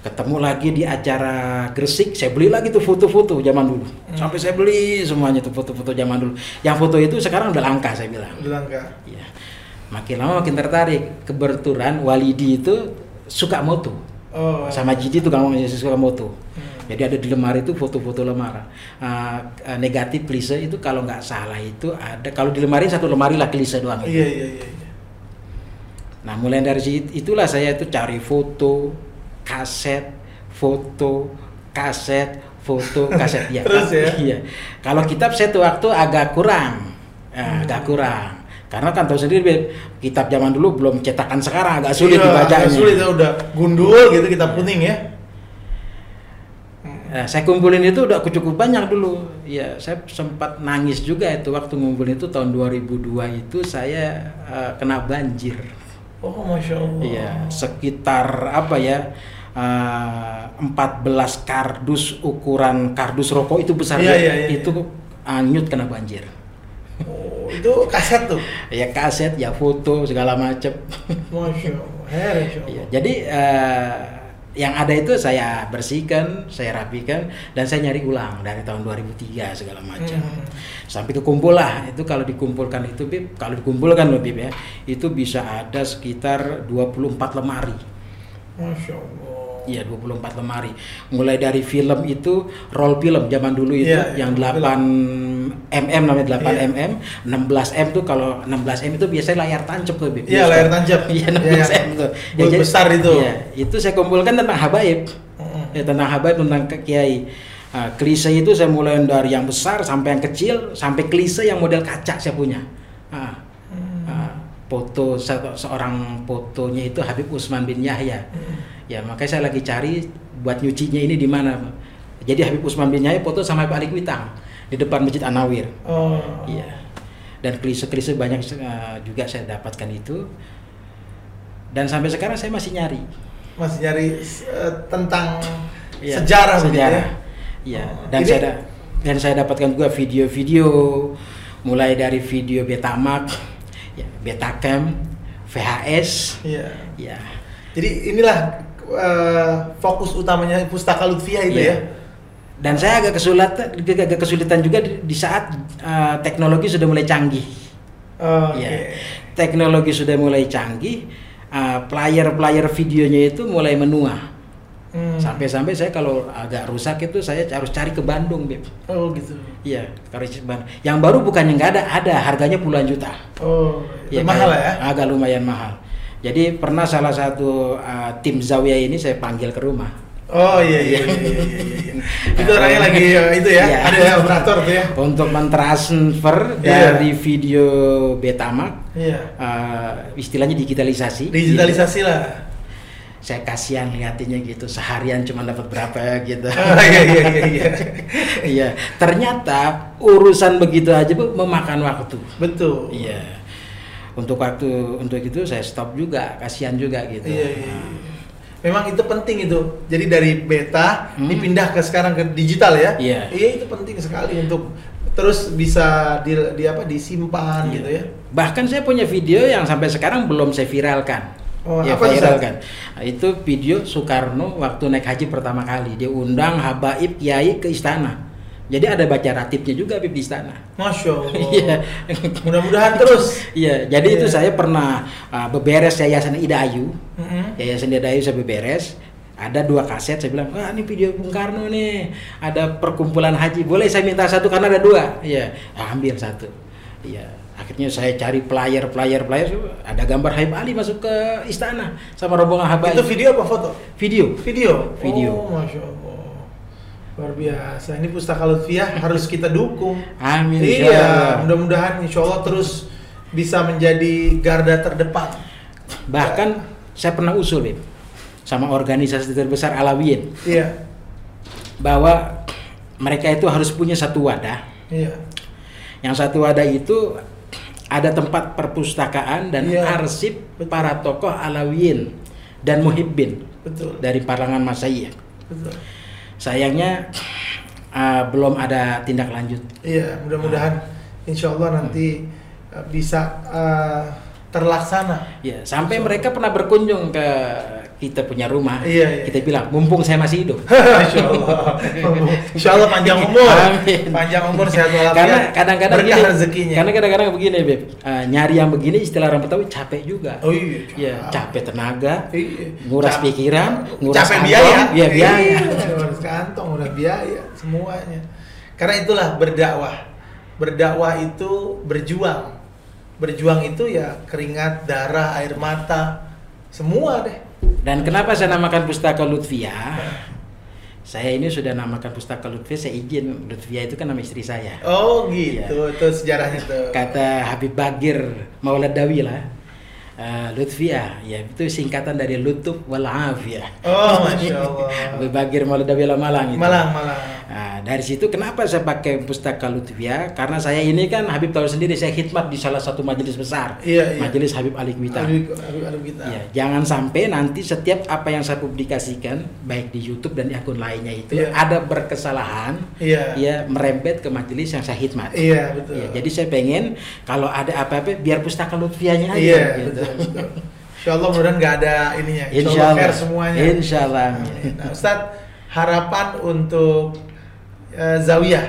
Ketemu lagi di acara Gresik, saya beli lagi tuh foto-foto zaman dulu. Hmm. Sampai saya beli semuanya tuh foto-foto zaman dulu. Yang foto itu sekarang udah langka saya bilang. Udah langka. Ya. Makin lama makin tertarik. Kebetulan Walidi itu suka moto Oh. sama Jiji tuh kamu suka moto. Hmm. Jadi ada di lemari itu foto-foto lemari. Uh, uh, negatif klise itu kalau nggak salah itu ada kalau di lemari satu lemari lah klise doang. Iya iya iya. iya. Nah mulai dari situ itulah saya itu cari foto, kaset, foto, kaset, foto, kaset ya. Terus ya? Iya. Kalau kitab saya tuh waktu agak kurang, Ya, Hmm. agak kurang. Karena kan tahu sendiri Beb, kitab zaman dulu belum cetakan sekarang agak sulit Iya, dibacanya. agak Sulit ya udah gundul gitu kitab kuning ya. Nah, saya kumpulin itu udah cukup banyak dulu. Ya, saya sempat nangis juga itu waktu ngumpulin itu tahun 2002 itu saya eh, kena banjir. Oh masya Allah. Iya, sekitar apa ya? eh, 14 kardus ukuran kardus rokok itu besar Iya, ya, iya, iya, itu anyut kena banjir. Oh, itu kaset tuh. Ya kaset, ya foto segala macem. Masya Allah. Heran insya Allah. Iya, jadi eh, yang ada itu saya bersihkan, saya rapikan, dan saya nyari ulang dari tahun 2003 segala macam. Hmm. Sampai kekumpul lah. Itu kalau dikumpulkan itu, Bib, kalau dikumpulkan loh, Bib ya, itu bisa ada sekitar 24 lemari. Masya Allah. Iya, 24 lemari. Mulai dari film itu roll film zaman dulu itu Iya, iya, yang roll 8 mm namanya 8 Iya. mm, 16 m tuh kalau 16 m itu biasanya layar tancap tuh. Iya, layar tancap. Iya, Iya, 16 m tuh. buat jadi- besar itu. Iya, itu saya kumpulkan tentang habaib. Mm. Ya, tentang habaib tentang kiai. Ah, klise itu saya mulai dari yang besar sampai yang kecil sampai klise yang model kaca saya punya. Ah, Hmm. ah, foto se- seorang fotonya itu Habib Usman bin Yahya. Hmm. Ya makanya saya lagi cari buat nyucinya ini di mana. Jadi Habib Usman bin Yahya foto sama Habib Ali Kuitang di depan Masjid An-Nawir. Oh. Iya. Dan klise-klise banyak eh, juga saya dapatkan itu. Dan sampai sekarang saya masih nyari. Masih nyari eh, tentang Iya, sejarah sejarah. ya. Oh, Dan ini- saya da- dan saya dapatkan juga video-video mulai dari video Betamax, ya, Betacam, VHS, Iya. ya. Jadi inilah eh, fokus utamanya Pustaka Lutfiyah itu Iya. ya. Dan saya agak kesulitan, agak kesulitan juga di, di saat eh, teknologi sudah mulai canggih. Oh, Oke. Ya. Teknologi sudah mulai canggih, eh, player-player videonya itu mulai menua. Hmm. Sampai-sampai saya kalau agak rusak itu saya harus cari ke Bandung, Beb. Oh gitu. Iya, harus ke Bandung. Yang baru bukannya nggak ada, ada harganya puluhan juta. Oh, Ya, mahal kayak- ya. Agak lumayan mahal. Jadi pernah salah satu uh, tim Zawiyah ini saya panggil ke rumah. Oh iya iya iya iya. iya, iya. itu orangnya lagi uh, itu ya, Iya. ada operator tuh ya. Untuk mentransfer Iya. dari video Betamax, Iya. uh, istilahnya digitalisasi. Digitalisasi lah. Saya kasihan liatinnya gitu, seharian cuma dapat berapa ya gitu. Oh, iya iya iya iya. Iya, ternyata urusan begitu aja bu memakan waktu. Betul. Iya. Untuk waktu untuk itu saya stop juga, kasihan juga gitu. Iya, iya, iya. Memang itu penting itu. Jadi dari beta Hmm. dipindah ke sekarang ke digital ya. Iya. Iya itu penting sekali untuk terus bisa di, di apa disimpan Iya. gitu ya. Bahkan saya punya video yang sampai sekarang belum saya viralkan. Oh, ya apa viral kan. Nah, itu video Soekarno waktu naik haji pertama kali. Dia undang habaib kiai ke istana. Jadi ada baca ratibnya juga Habib di istana. Masya Allah. Iya. Mudah-mudahan terus. Iya, jadi itu Iya. saya pernah uh, beberes yayasan Ida Ayu. Mm-mm. Yayasan Ida Ayu saya beberes. Ada dua kaset, saya bilang, wah ini video Bung Karno nih, ada perkumpulan haji, boleh saya minta satu karena ada dua, iya, Ah, ambil satu, iya. Akhirnya saya cari player, player, player, ada gambar Habib Ali masuk ke istana sama rombongan Habaib. Itu video apa foto? Video. Video. Video. Oh, Masya Allah. Luar biasa. Ini Pustaka Lutfiah harus kita dukung. Amin. Iya, mudah-mudahan insya Allah terus bisa menjadi garda terdepan. Bahkan saya pernah usul, Bib, sama organisasi terbesar Alawiyin Iya, bahwa mereka itu harus punya satu wadah. iya. Yang satu wadah itu ada tempat perpustakaan dan Iya. arsip Betul. para tokoh Alawiyin dan Muhibbin Betul. dari Palangan Masaiyah. Betul. Sayangnya uh, belum ada tindak lanjut. Iya, mudah-mudahan insya Allah nanti uh, bisa uh, terlaksana. Ya, sampai mereka pernah berkunjung ke kita punya rumah. Iya, iya. Kita bilang, mumpung saya masih hidup. Insya Allah. Insya Allah panjang umur. Amin. Panjang umur sehat walafiat. Karena kadang-kadang berkah gini, rezekinya. karena kadang-kadang begini, Beb. Uh, nyari yang begini istilah orang Betawi capek juga. Oh iya, Ya, capek tenaga, Iya. nguras Cap- pikiran, nguras capek kantong, biaya. Iya, biaya. Iya, nguras kantong, nguras biaya, semuanya. Karena itulah berdakwah. Berdakwah itu berjuang. Berjuang itu ya keringat, darah, air mata, semua deh. Dan kenapa saya namakan Pustaka Lutfiah? Saya ini sudah namakan Pustaka Lutfiah, saya izin Lutfiah itu kan nama istri saya. Oh gitu, itu sejarahnya tuh. Kata Habib Bagir Mauladawi lah. eh, Lutfiah, ya itu singkatan dari Lutuf wal Afiyah. Oh masya Allah. Habib Bagir Mauladawi lah Malang itu. Malang, Malang. Nah, dari situ kenapa saya pakai Pustaka Lutfiah? Karena saya ini kan Habib tahu sendiri saya khidmat di salah satu majelis besar. Iya, iya. Majelis Habib Ali Kwita. Ya, jangan sampai nanti setiap apa yang saya publikasikan baik di YouTube dan di akun lainnya itu Iya. ada berkesalahan Iya. ya merembet ke majelis yang saya khidmat. Iya betul. Ya, jadi saya pengen kalau ada apa-apa biar pustaka Lutfiahnya aja Iya gitu. betul. betul. Insya Allah mudah-mudahan nggak ada ininya. Insya, Insya Allah semuanya. Insya Allah. Nah, Ustadz harapan untuk eh, Zawiyah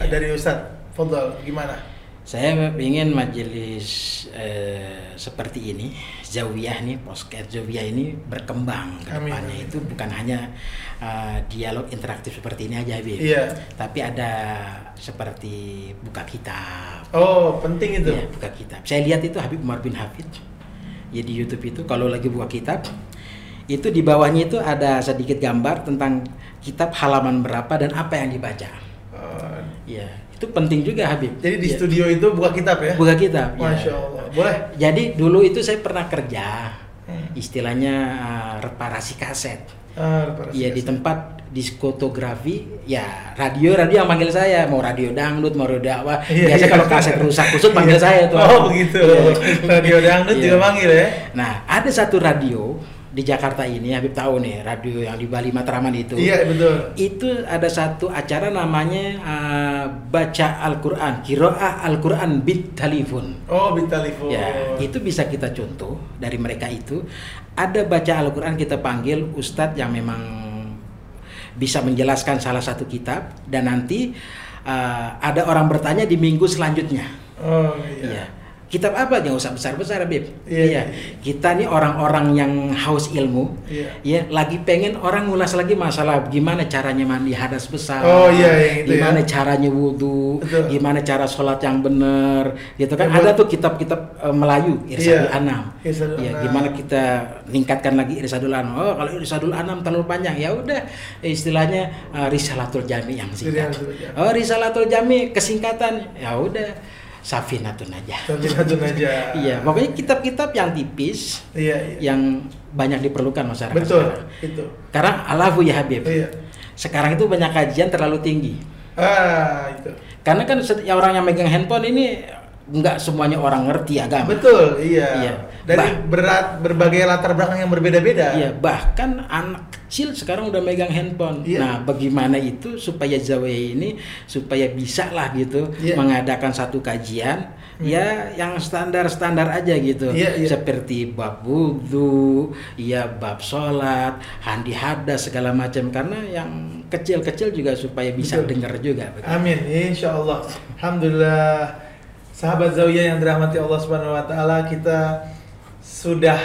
Iya. dari Ustadz, Fadol gimana? Saya ingin majelis eh, seperti ini, Zawiyah nih, podcast Zawiyah ini berkembang ke depannya amin. itu bukan hanya eh, dialog interaktif seperti ini aja, Habib. Iya. Tapi ada seperti buka kitab. Oh penting itu. Iya, buka kitab. Saya lihat itu Habib Umar bin Hafid. Ya di YouTube itu kalau lagi buka kitab itu di bawahnya itu ada sedikit gambar tentang kitab halaman berapa dan apa yang dibaca. Eh, Ya, itu penting juga Habib. jadi di Ya, studio itu buka kitab ya? buka kitab. ya. Masya Allah. Boleh. Jadi dulu itu saya pernah kerja Hmm. istilahnya uh, reparasi kaset. Ah, reparasi Iya di kaset. tempat diskotografi ya radio radio yang manggil saya mau radio dangdut mau radio dakwah Iya, biasa iya. kalau kaset rusak kusut panggil Iya. saya tuh Oh begitu. Iya. Radio dangdut Iya. juga manggil ya? nah ada satu radio di Jakarta ini Habib tahu nih radio yang di Bali Matraman itu Iya betul. itu ada satu acara namanya uh, baca Al-Quran kiroah Al-Quran bit telepon Oh Bitalifon. Ya, itu bisa kita contoh dari mereka itu. Ada baca Al-Quran kita panggil ustadz yang memang bisa menjelaskan salah satu kitab dan nanti uh, ada orang bertanya di minggu selanjutnya. Oh Ya, iya. Kitab apa jangan usah besar-besar Bib. Iya, iya. Kita nih orang-orang yang haus ilmu. Iya. Ya, lagi pengen orang ngulas lagi masalah gimana caranya mandi hadas besar. Oh, iya, yang itu Gimana ya. caranya wudhu, Betul. gimana cara sholat yang benar. Gitu kan Ya, ada tuh kitab-kitab eh, Melayu Irsadul Iya, Anam. Irsadul Ya, Anam. gimana kita meningkatkan lagi Irsadul Anam. Oh, kalau Irsadul Anam terlalu panjang ya udah istilahnya eh, Risalatul Jami yang singkat. Oh, Risalatul Jami kesingkatan. Ya udah Safinatun aja. Tapi satu aja. Iya, pokoknya kitab-kitab yang tipis Iya, iya. yang banyak diperlukan masyarakat Betul, sekarang. itu. Karena alafu ya Habib. Iya. Sekarang itu banyak kajian terlalu tinggi. Ah, itu. Karena kan set- ya orang yang megang handphone ini nggak semuanya orang ngerti agama. Betul, iya. Iya. Dari Bah- berat berbagai latar belakang yang berbeda-beda. Iya, bahkan anak kecil sekarang udah megang handphone. Iya. Nah, bagaimana itu supaya Zawiyah ini supaya bisa lah gitu Iya. mengadakan satu kajian Hmm. ya yang standar-standar aja gitu. Iya, iya. Seperti bab wudhu, ya bab sholat, handi hadas segala macam karena yang kecil-kecil juga supaya bisa Betul. dengar juga. Amin, insya Allah. Alhamdulillah, sahabat Zawiyah yang dirahmati Allah Subhanahu Wa Taala, kita sudah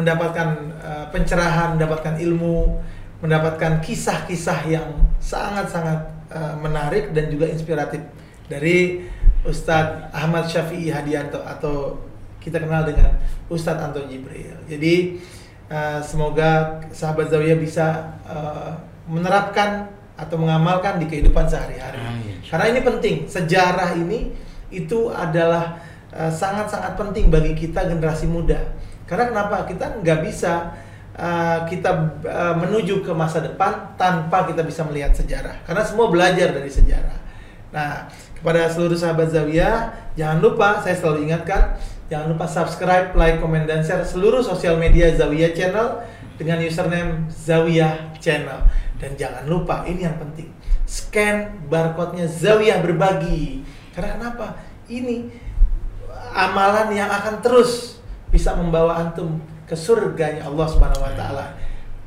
mendapatkan uh, pencerahan, mendapatkan ilmu, mendapatkan kisah-kisah yang sangat-sangat uh, menarik dan juga inspiratif dari Ustadz Ahmad Syafi'i Hadianto atau kita kenal dengan Ustadz Anton Jibril. Jadi uh, semoga sahabat Zawiyah bisa uh, menerapkan atau mengamalkan di kehidupan sehari-hari. Karena ini penting, sejarah ini itu adalah uh, sangat-sangat penting bagi kita generasi muda. Karena kenapa? Kita nggak bisa uh, kita uh, menuju ke masa depan tanpa kita bisa melihat sejarah. Karena semua belajar dari sejarah. Nah, kepada seluruh sahabat Zawiyah, jangan lupa saya selalu ingatkan, jangan lupa subscribe, like, komen, dan share seluruh sosial media Zawiyah Channel dengan username Zawiyah Channel. Dan jangan lupa, ini yang penting, scan barcode-nya Zawiyah berbagi. Karena kenapa? Ini amalan yang akan terus bisa membawa antum ke surganya Allah Subhanahu wa taala.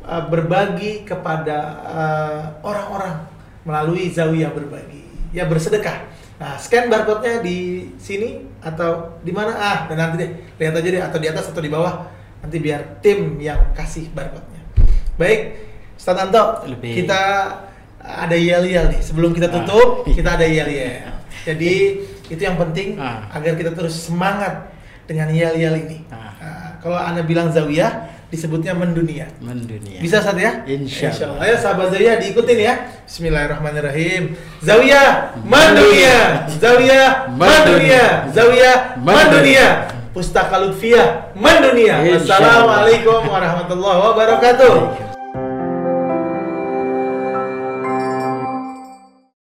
Uh, berbagi kepada uh, orang-orang melalui Zawiyah berbagi. Ya bersedekah. Nah, scan barcode-nya di sini atau di mana? Ah, dan nanti deh lihat aja deh atau di atas atau di bawah. Nanti biar tim yang kasih barcode-nya. Baik, Ustaz Anto, Lebih. kita ada yel-yel nih. Sebelum kita Ah. tutup, kita ada yel-yel. Jadi itu yang penting Ah. agar kita terus semangat dengan yel-yel ini. Ah. Nah, kalau anda bilang zawiyah, disebutnya mendunia. Mendunia. Bisa saat ya? Insya Allah. Ayo sahabat Zawiyah diikutin ya. Bismillahirrahmanirrahim. Zawiyah Mandunia. Zawiyah Mandunia. Zawiyah Mandunia. Pustaka. Insya Allah. Wassalamualaikum warahmatullahi wabarakatuh.